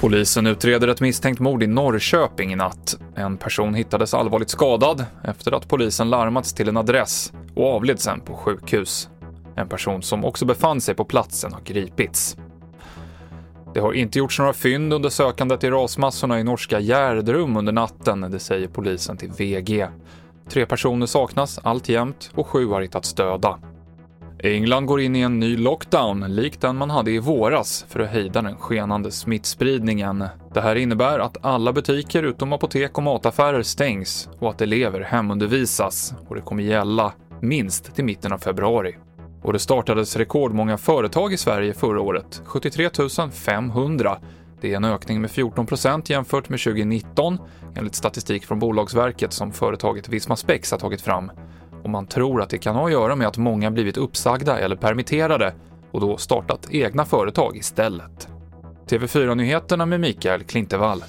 Polisen utreder ett misstänkt mord i Norrköping i natt. En person hittades allvarligt skadad efter att polisen larmats till en adress och avled sen på sjukhus. En person som också befann sig på platsen har gripits. Det har inte gjorts några fynd under sökandet i rasmassorna i norska Gärdrum under natten, det säger polisen till VG. Tre personer saknas alltjämt och sju har hittats döda. England går in i en ny lockdown, lik den man hade i våras, för att hejda den skenande smittspridningen. Det här innebär att alla butiker utom apotek och mataffärer stängs och att elever hemundervisas. Och det kommer gälla minst till mitten av februari. Och det startades rekordmånga företag i Sverige förra året, 73 500. Det är en ökning med 14% jämfört med 2019, enligt statistik från Bolagsverket som företaget Visma Spex har tagit fram och man tror att det kan ha att göra med att många blivit uppsagda eller permitterade och då startat egna företag istället. TV4-nyheterna med Mikael Klintevall.